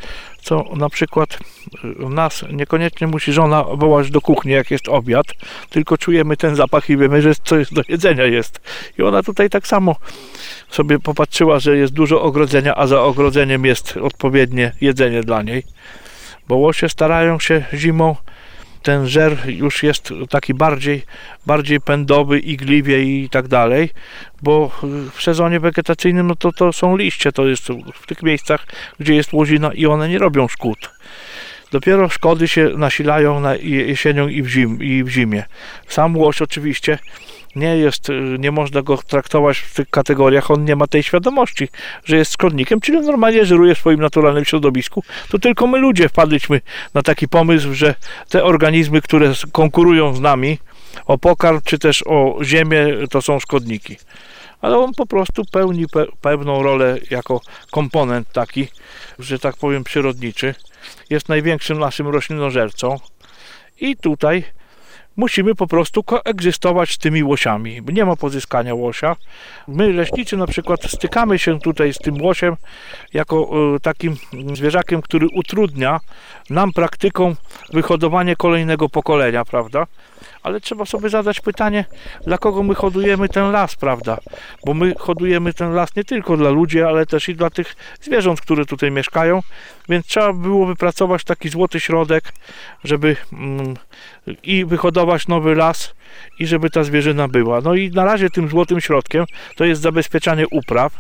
co na przykład y, nas niekoniecznie musi żona wołać do kuchni, jak jest obiad, tylko czujemy ten zapach i wiemy, że coś do jedzenia jest. I ona tutaj tak samo sobie popatrzyła, że jest dużo ogrodzenia, a za ogrodzeniem jest odpowiednie jedzenie dla niej. Bo łosie starają się zimą, ten żer już jest taki bardziej, bardziej pędowy, igliwie i tak dalej, bo w sezonie wegetacyjnym no to, to są liście, to jest w tych miejscach, gdzie jest łozina i one nie robią szkód. Dopiero szkody się nasilają na jesienią i w, zim, i w zimie. Sam łoś oczywiście nie jest, nie można go traktować w tych kategoriach, on nie ma tej świadomości, że jest szkodnikiem, czyli normalnie żeruje w swoim naturalnym środowisku. To tylko my ludzie wpadliśmy na taki pomysł, że te organizmy, które konkurują z nami o pokarm, czy też o ziemię, to są szkodniki. Ale on po prostu pełni pe pewną rolę jako komponent taki, że tak powiem przyrodniczy. Jest największym naszym roślinożercą i tutaj musimy po prostu koegzystować z tymi łosiami. Nie ma pozyskania łosia. My, leśniczy, na przykład stykamy się tutaj z tym łosiem jako e, takim zwierzakiem, który utrudnia nam praktyką wyhodowanie kolejnego pokolenia, prawda? Ale trzeba sobie zadać pytanie, dla kogo my hodujemy ten las, prawda? Bo my hodujemy ten las nie tylko dla ludzi, ale też i dla tych zwierząt, które tutaj mieszkają, więc trzeba było wypracować taki złoty środek, żeby mm, i wyhodować nowy las, i żeby ta zwierzyna była. No i na razie tym złotym środkiem to jest zabezpieczanie upraw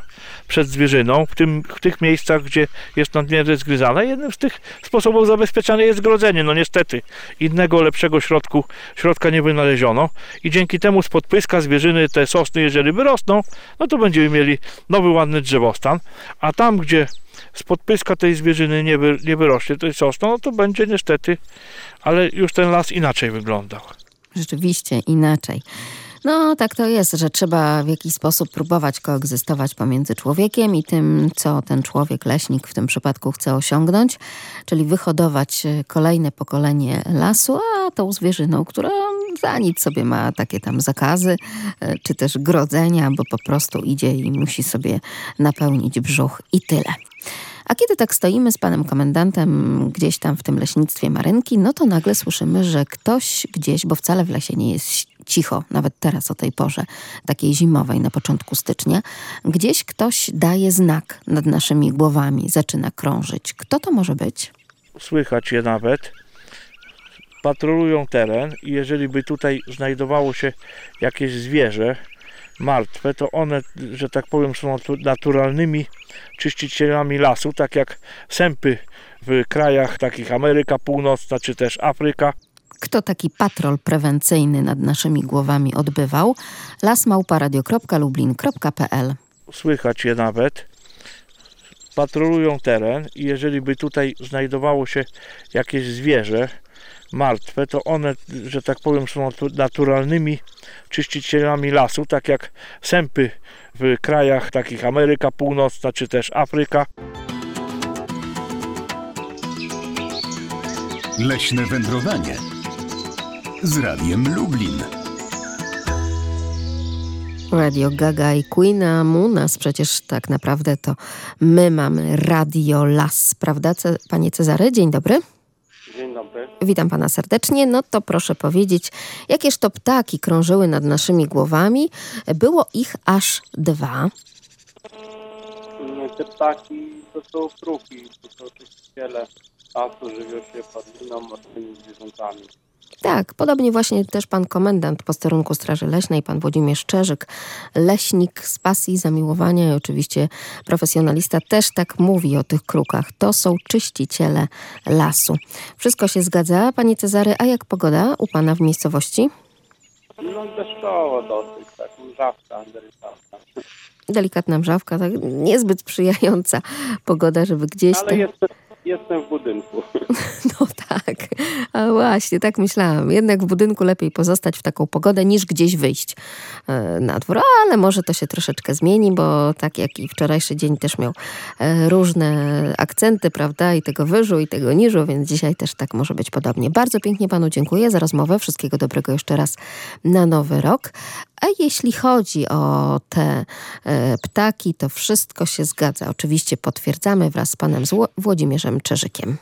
przed zwierzyną w, tym, w tych miejscach, gdzie jest nadmiernie zgryzane. Jednym z tych sposobów zabezpieczania jest grodzenie. No niestety innego lepszego środku, środka nie wynaleziono i dzięki temu z podpyska zwierzyny te sosny, jeżeli wyrosną, no to będziemy mieli nowy ładny drzewostan, a tam, gdzie z podpyska tej zwierzyny nie, wy, nie wyrośnie tej sosno, no to będzie niestety, ale już ten las inaczej wyglądał rzeczywiście inaczej. No, tak to jest, że trzeba w jakiś sposób próbować koegzystować pomiędzy człowiekiem i tym, co ten człowiek, leśnik w tym przypadku chce osiągnąć, czyli wyhodować e, kolejne pokolenie lasu, a tą zwierzyną, która za nic sobie ma takie tam zakazy, e, czy też grodzenia, bo po prostu idzie i musi sobie napełnić brzuch i tyle. A kiedy tak stoimy z panem komendantem gdzieś tam w tym leśnictwie Marynki, no to nagle słyszymy, że ktoś gdzieś, bo wcale w lesie nie jest cicho, nawet teraz o tej porze, takiej zimowej na początku stycznia, gdzieś ktoś daje znak nad naszymi głowami, zaczyna krążyć. Kto to może być? Słychać je nawet. Patrolują teren i jeżeli by tutaj znajdowało się jakieś zwierzę, martwe, to one, że tak powiem, są naturalnymi czyścicielami lasu, tak jak sępy w krajach takich Ameryka Północna czy też Afryka. Kto taki patrol prewencyjny nad naszymi głowami odbywał? lasmałparadio.lublin.pl Słychać je nawet. Patrolują teren i jeżeli by tutaj znajdowało się jakieś zwierzę, martwe, to one, że tak powiem, są naturalnymi czyścicielami lasu, tak jak sępy w krajach takich Ameryka Północna czy też Afryka. Leśne wędrowanie z Radiem Lublin. Radio Gaga i Queen, a u nas przecież tak naprawdę to my mamy Radio Las, prawda, panie Cezary? Dzień dobry. Dzień dobry. Witam pana serdecznie. No to proszę powiedzieć, jakież to ptaki krążyły nad naszymi głowami? Było ich aż dwa. Te ptaki to są kruki, to są czyściciele lasu, żywią się padliną, martwymi zwierzętami. Tak, podobnie właśnie też pan komendant posterunku Straży Leśnej, pan Włodzimierz Szczerzyk, leśnik z pasji, zamiłowania i oczywiście profesjonalista też tak mówi o tych krukach. To są czyściciele lasu. Wszystko się zgadza, panie Cezary, a jak pogoda u pana w miejscowości? No deszczowo dosyć, tak, mrzawka, delikatna. Delikatna mrzawka, tak niezbyt sprzyjająca pogoda, żeby gdzieś Ale jest Jestem w budynku. No tak, a właśnie, tak myślałam. Jednak w budynku lepiej pozostać w taką pogodę niż gdzieś wyjść e, na dwór. Ale może to się troszeczkę zmieni, bo tak jak i wczorajszy dzień też miał e, różne akcenty, prawda? I tego wyżu, i tego niżu, więc dzisiaj też tak może być podobnie. Bardzo pięknie panu dziękuję za rozmowę. Wszystkiego dobrego jeszcze raz na nowy rok. A jeśli chodzi o te e, ptaki, to wszystko się zgadza. Oczywiście potwierdzamy wraz z panem Włodzimierzem Czerzykiem.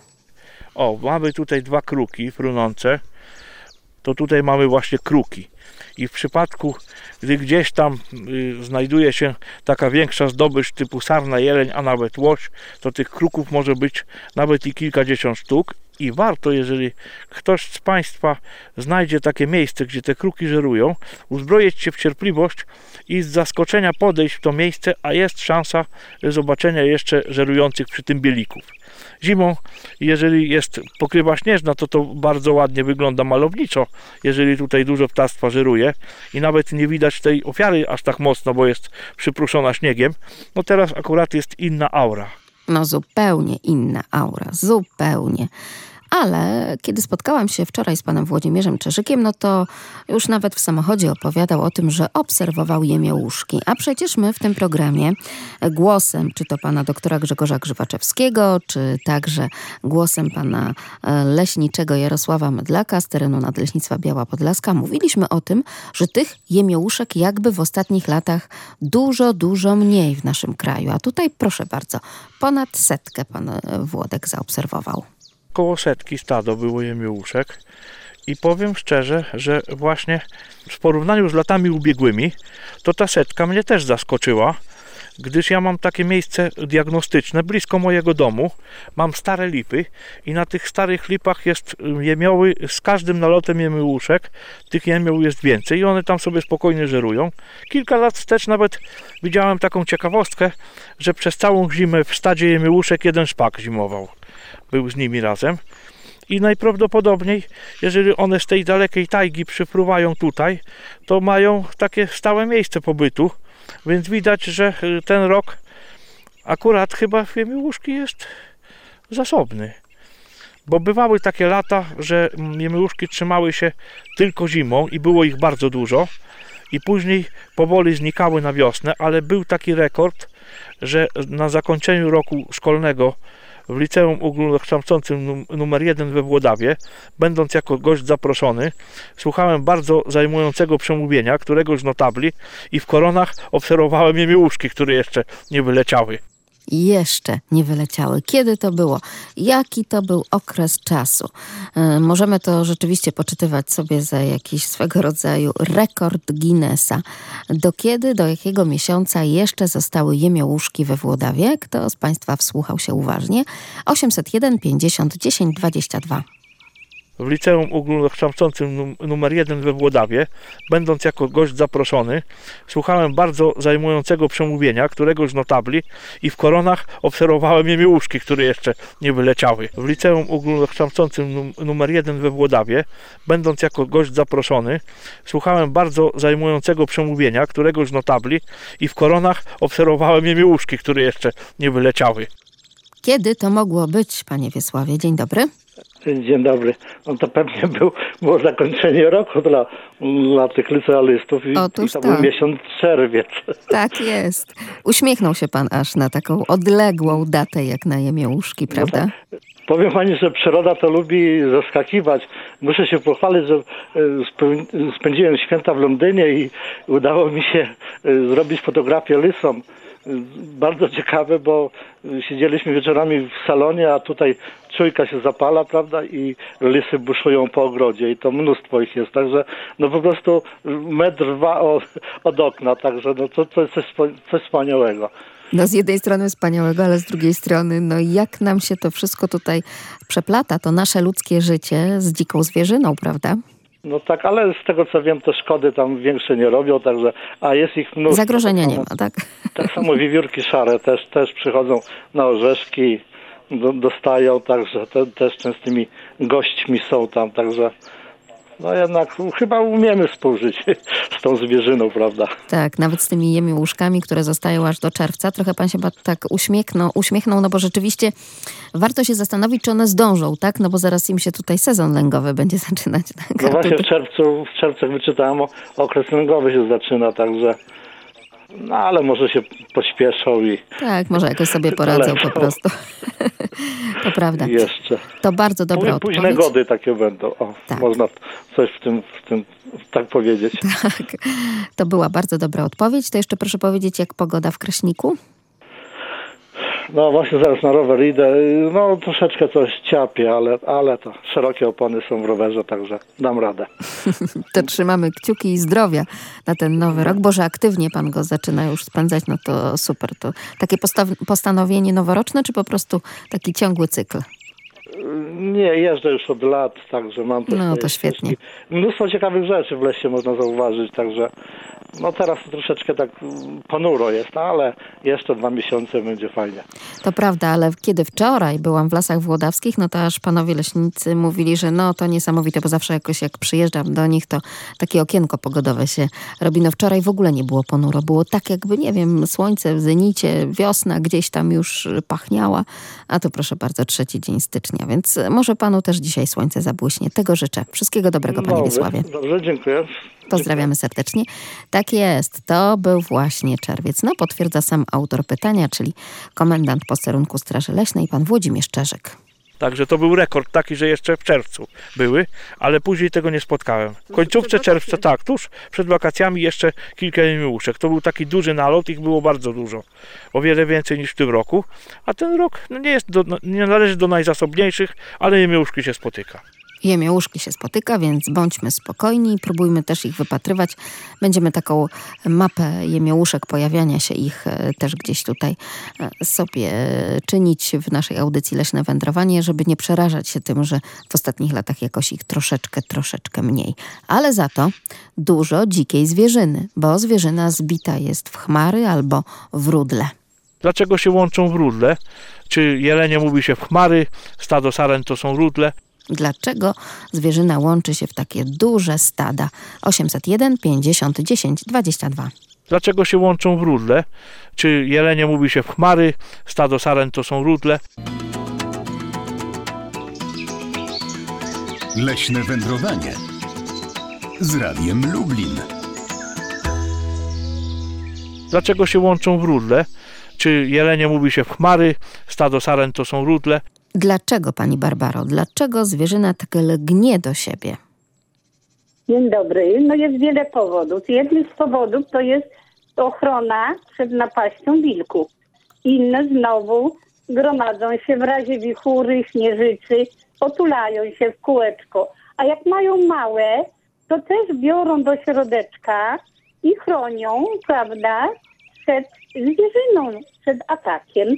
O, mamy tutaj dwa kruki frunące. To tutaj mamy właśnie kruki. I w przypadku, gdy gdzieś tam y, znajduje się taka większa zdobycz typu sarna, jeleń, a nawet łoś, to tych kruków może być nawet i kilkadziesiąt sztuk i warto, jeżeli ktoś z Państwa znajdzie takie miejsce, gdzie te kruki żerują, uzbroić się w cierpliwość i z zaskoczenia podejść w to miejsce, a jest szansa zobaczenia jeszcze żerujących przy tym bielików. Zimą, jeżeli jest pokrywa śnieżna, to to bardzo ładnie wygląda malowniczo, jeżeli tutaj dużo ptactwa żeruje i nawet nie widać tej ofiary aż tak mocno, bo jest przypruszona śniegiem. No teraz akurat jest inna aura. No zupełnie inna aura, zupełnie. Ale kiedy spotkałam się wczoraj z panem Włodzimierzem Czerzykiem, no to już nawet w samochodzie opowiadał o tym, że obserwował jemiołuszki. A przecież my w tym programie głosem, czy to pana doktora Grzegorza Grzywaczewskiego, czy także głosem pana e, leśniczego Jarosława Medlaka z terenu Nadleśnictwa Biała Podlaska, mówiliśmy o tym, że tych jemiołuszek jakby w ostatnich latach dużo, dużo mniej w naszym kraju. A tutaj proszę bardzo, ponad setkę pan Włodek zaobserwował koło setki stado było jemiołuszek I powiem szczerze, że właśnie w porównaniu z latami ubiegłymi, to ta setka mnie też zaskoczyła, gdyż ja mam takie miejsce diagnostyczne blisko mojego domu. Mam stare lipy i na tych starych lipach jest y, jemioły, z każdym nalotem jemiołuszek, tych jemioł jest więcej i one tam sobie spokojnie żerują. Kilka lat wstecz nawet widziałem taką ciekawostkę, że przez całą zimę w stadzie jemiołuszek jeden szpak zimował. Był z nimi razem. I najprawdopodobniej, jeżeli one z tej dalekiej tajgi przypływają tutaj, to mają takie stałe miejsce pobytu. Więc widać, że y, ten rok akurat chyba w Jemiłuszki jest zasobny. Bo bywały takie lata, że jemiłuszki trzymały się tylko zimą i było ich bardzo dużo. I później powoli znikały na wiosnę, ale był taki rekord, że na zakończeniu roku szkolnego w liceum ogólnokształcącym num- numer 1 we Włodawie, będąc jako gość zaproszony, słuchałem bardzo zajmującego przemówienia któregoś z notabli i w koronach obserwowałem jemiołuszki, które jeszcze nie wyleciały. Jeszcze nie wyleciały. Kiedy to było? Jaki to był okres czasu? E, Możemy to rzeczywiście poczytywać sobie za jakiś swego rodzaju rekord Guinnessa. Do kiedy, do jakiego miesiąca jeszcze zostały jemiołuszki we Włodawie? Kto z Państwa wsłuchał się uważnie? 801 50 10 22. w liceum ogólnokształcącym num- numer 1 we Włodawie, będąc jako gość zaproszony, słuchałem bardzo zajmującego przemówienia któregoś z notabli i w koronach obserwowałem jemiołuszki, które jeszcze nie wyleciały. W liceum ogólnokształcącym num- numer 1 we Włodawie, będąc jako gość zaproszony, słuchałem bardzo zajmującego przemówienia któregoś z notabli i w koronach obserwowałem jemiołuszki, które jeszcze nie wyleciały. Kiedy to mogło być, Panie Wiesławie? Dzień dobry. Dzień dobry. No to pewnie był, było zakończenie roku dla, dla tych licealistów i, Otóż i to tak. był miesiąc czerwiec. Tak jest. Uśmiechnął się Pan aż na taką odległą datę, jak na jemiołuszki, prawda? Powiem pani, że przyroda to lubi zaskakiwać. Muszę się pochwalić, że e, spędziłem święta w Londynie i udało mi się e, zrobić fotografię lysom. Bardzo ciekawe, bo siedzieliśmy wieczorami w salonie, a tutaj czujka się zapala, prawda, i lisy buszują po ogrodzie i to mnóstwo ich jest, także no po prostu metr dwa od, od okna, także no to, to jest coś, coś wspaniałego. No z jednej strony wspaniałego, ale z drugiej strony, no jak nam się to wszystko tutaj przeplata, to nasze ludzkie życie z dziką zwierzyną, prawda? No tak, ale z tego co wiem, to szkody tam większe nie robią, także, a jest ich mnóstwo. Zagrożenia nie ma, tak? Tak samo wiewiórki szare też, też przychodzą na orzeszki, do, dostają, także te, też częstymi gośćmi są tam, także no jednak chyba umiemy współżyć z tą zwierzyną, prawda? Tak, nawet z tymi jemiołuszkami, które zostają aż do czerwca. Trochę pan się tak uśmiechnął, uśmiechnął, no bo rzeczywiście warto się zastanowić, czy one zdążą, tak? No bo zaraz im się tutaj sezon lęgowy będzie zaczynać. Tak? No właśnie w czerwcu, w czerwcu wyczytałem, okres lęgowy się zaczyna, także no ale może się pośpieszą i Tak, może jakoś sobie poradzą po prostu. to prawda. jeszcze. To bardzo dobra Póź- Późne odpowiedź. gody takie będą. O, Można coś w tym, w tym tak powiedzieć. Tak, to była bardzo dobra odpowiedź. To jeszcze proszę powiedzieć, jak pogoda w Kraśniku? No właśnie zaraz na rower idę. No troszeczkę coś ciapie, ale, ale to szerokie opony są w rowerze, także dam radę. To trzymamy kciuki i zdrowia na ten nowy rok, bo że aktywnie pan go zaczyna już spędzać, no to super. To takie postanowienie noworoczne, czy po prostu taki ciągły cykl? Nie, jeżdżę już od lat, także mam te No, to świetnie. Mnóstwo ciekawych rzeczy w lesie można zauważyć, także no teraz troszeczkę tak ponuro jest, no, ale jeszcze dwa miesiące będzie fajnie. To prawda, ale kiedy wczoraj byłam w Lasach Włodawskich, no to aż panowie leśnicy mówili, że no to niesamowite, bo zawsze jakoś jak przyjeżdżam do nich, to takie okienko pogodowe się robi. No wczoraj w ogóle nie było ponuro, było tak jakby, nie wiem, słońce w zenicie, wiosna gdzieś tam już pachniała, a to proszę bardzo, trzeci dzień stycznia, więc może panu też dzisiaj słońce zabłyśnie. Tego życzę. Wszystkiego dobrego, panie Dobry, Wiesławie. Dobrze, dziękuję. Pozdrawiamy serdecznie. Tak jest, to był właśnie czerwiec. No, potwierdza sam autor pytania, czyli komendant posterunku Straży Leśnej, pan Włodzimierz Czerzyk. Także to był rekord taki, że jeszcze w czerwcu były, ale później tego nie spotkałem. W końcówce czerwca, tak, tuż przed wakacjami jeszcze kilka jemiłuszek. To był taki duży nalot, ich było bardzo dużo. O wiele więcej niż w tym roku. A ten rok no nie, jest do, nie należy do najzasobniejszych, ale jemiłuszki się spotyka. Jemiołuszki się spotyka, więc bądźmy spokojni, próbujmy też ich wypatrywać. Będziemy taką mapę jemiołuszek, pojawiania się ich e, też gdzieś tutaj e, sobie czynić w naszej audycji Leśne Wędrowanie, żeby nie przerażać się tym, że w ostatnich latach jakoś ich troszeczkę, troszeczkę mniej. Ale za to dużo dzikiej zwierzyny, bo zwierzyna zbita jest w chmary albo w rudle. Dlaczego się łączą w rudle? Czy jelenie mówi się w chmary, stado saren to są rudle? Dlaczego zwierzyna łączy się w takie duże stada? 801 50 10 22. Dlaczego się łączą w rudle? Czy jelenie mówi się w chmary, stado saren to są rudle? Leśne wędrowanie z Radiem Lublin. Dlaczego się łączą w rudle? Czy jelenie mówi się w chmary, stado saren to są rudle? Dlaczego, pani Barbaro, dlaczego zwierzyna tak lgnie do siebie? Dzień dobry. No jest wiele powodów. Jednym z powodów to jest ochrona przed napaścią wilków. Inne znowu gromadzą się w razie wichury, śnieżycy, otulają się w kółeczko. A jak mają małe, to też biorą do środeczka i chronią, prawda, przed zwierzyną, przed atakiem.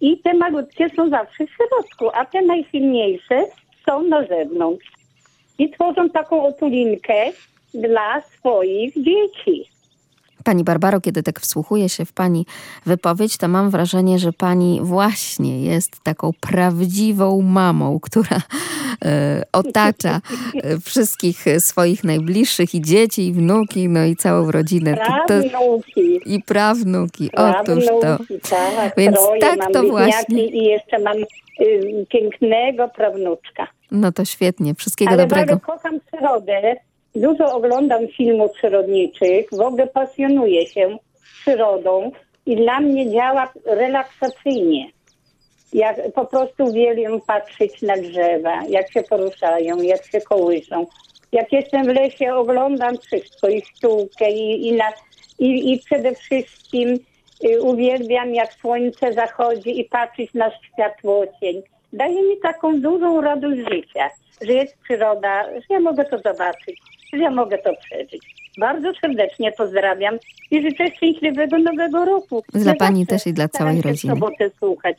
I te malutkie są zawsze w środku, a te najsilniejsze są na zewnątrz. I tworzą taką otulinkę dla swoich dzieci. Pani Barbaro, kiedy tak wsłuchuję się w Pani wypowiedź, to mam wrażenie, że Pani właśnie jest taką prawdziwą mamą, która e, otacza e, wszystkich swoich najbliższych i dzieci, i wnuki, no i całą rodzinę. Prawnuki. I prawnuki. Otóż to. Prawnuki, tak. Więc tak to właśnie. I jeszcze mam y, pięknego prawnuczka. No to świetnie. Wszystkiego Ale dobrego. bardzo kocham przyrodę. Dużo oglądam filmów przyrodniczych. W ogóle pasjonuję się przyrodą i dla mnie działa relaksacyjnie. Jak po prostu uwielbiam patrzeć na drzewa, jak się poruszają, jak się kołyszą. Jak jestem w lesie, oglądam wszystko, i sztukę, i, i, na, i, i przede wszystkim y, uwielbiam, jak słońce zachodzi i patrzeć na światłocień. Daje mi taką dużą radość życia, że jest przyroda, że ja mogę to zobaczyć, ja mogę to przeżyć. Bardzo serdecznie pozdrawiam i życzę szczęśliwego nowego roku. Dla Ja pani też i dla całej rodziny. W sobotę słuchać.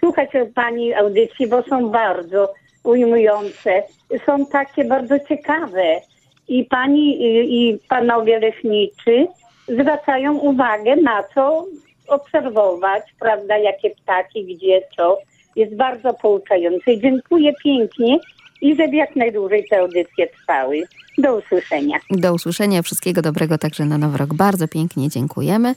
Słuchać pani audycji, bo są bardzo ujmujące. Są takie bardzo ciekawe. I pani i, i panowie leśniczy zwracają uwagę na co obserwować, prawda, jakie ptaki, gdzie, co. Jest bardzo pouczające. Dziękuję pięknie i żeby jak najdłużej te audycje trwały. Do usłyszenia. Do usłyszenia, wszystkiego dobrego także na Nowy Rok. Bardzo pięknie dziękujemy.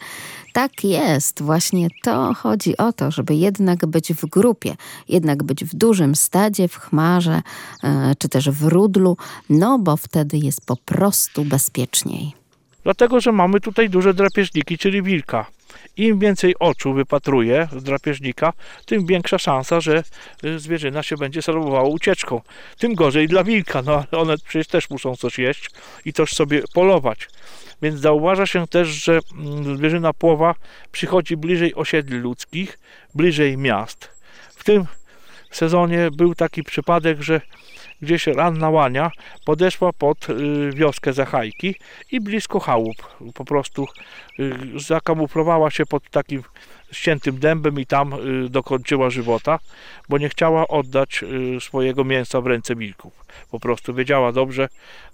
Tak jest, właśnie to chodzi o to, żeby jednak być w grupie, jednak być w dużym stadzie, w chmarze, e, czy też w rudlu, no bo wtedy jest po prostu bezpieczniej. Dlatego, że mamy tutaj duże drapieżniki, czyli wilka. Im więcej oczu wypatruje z drapieżnika, tym większa szansa, że y, zwierzyna się będzie serwowała ucieczką. Tym gorzej dla wilka, no ale one przecież też muszą coś jeść i też sobie polować. Więc zauważa się też, że mm, zwierzyna płowa przychodzi bliżej osiedli ludzkich, bliżej miast. W tym sezonie był taki przypadek, że gdzieś ranna łania podeszła pod y, wioskę Zachajki i blisko chałup. Po prostu y, zakamuflowała się pod takim ściętym dębem i tam y, dokończyła żywota, bo nie chciała oddać swojego mięsa w ręce wilków. Po prostu wiedziała dobrze,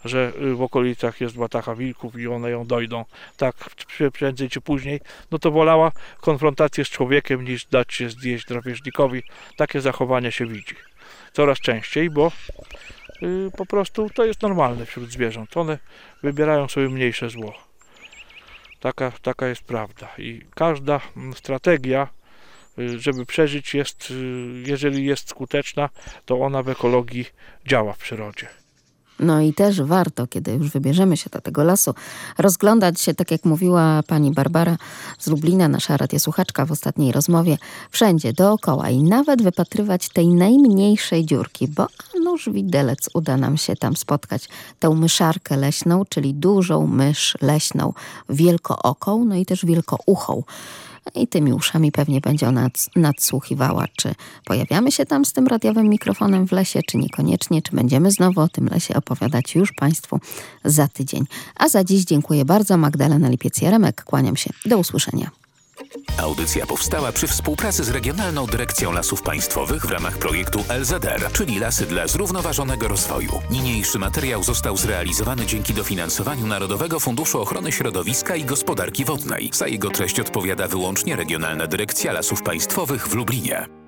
że w okolicach jest watacha wilków i one ją dojdą tak prędzej czy później, no to wolała konfrontację z człowiekiem niż dać się zjeść drapieżnikowi. Takie zachowania się widzi coraz częściej, bo y, po prostu to jest normalne wśród zwierząt. One wybierają sobie mniejsze zło. Taka, taka jest prawda. I każda mm, strategia, y, żeby przeżyć, jest, y, jeżeli jest skuteczna, to ona w ekologii działa w przyrodzie. No i też warto, kiedy już wybierzemy się do tego lasu, rozglądać się, tak jak mówiła pani Barbara z Lublina, nasza radiosłuchaczka w ostatniej rozmowie, wszędzie dookoła i nawet wypatrywać tej najmniejszej dziurki, bo nuż widelec uda nam się tam spotkać tę myszarkę leśną, czyli dużą mysz leśną, wielkooką, no i też wielkouchą. I tymi uszami pewnie będzie ona nad, nadsłuchiwała, czy pojawiamy się tam z tym radiowym mikrofonem w lesie, czy niekoniecznie, czy będziemy znowu o tym lesie opowiadać już Państwu za tydzień. A za dziś dziękuję bardzo. Magdalena Lipiec-Jaremek, kłaniam się. Do usłyszenia. Audycja powstała przy współpracy z Regionalną Dyrekcją Lasów Państwowych w ramach projektu LZR, czyli Lasy dla Zrównoważonego Rozwoju. Niniejszy materiał został zrealizowany dzięki dofinansowaniu Narodowego Funduszu Ochrony Środowiska i Gospodarki Wodnej. Za jego treść odpowiada wyłącznie Regionalna Dyrekcja Lasów Państwowych w Lublinie.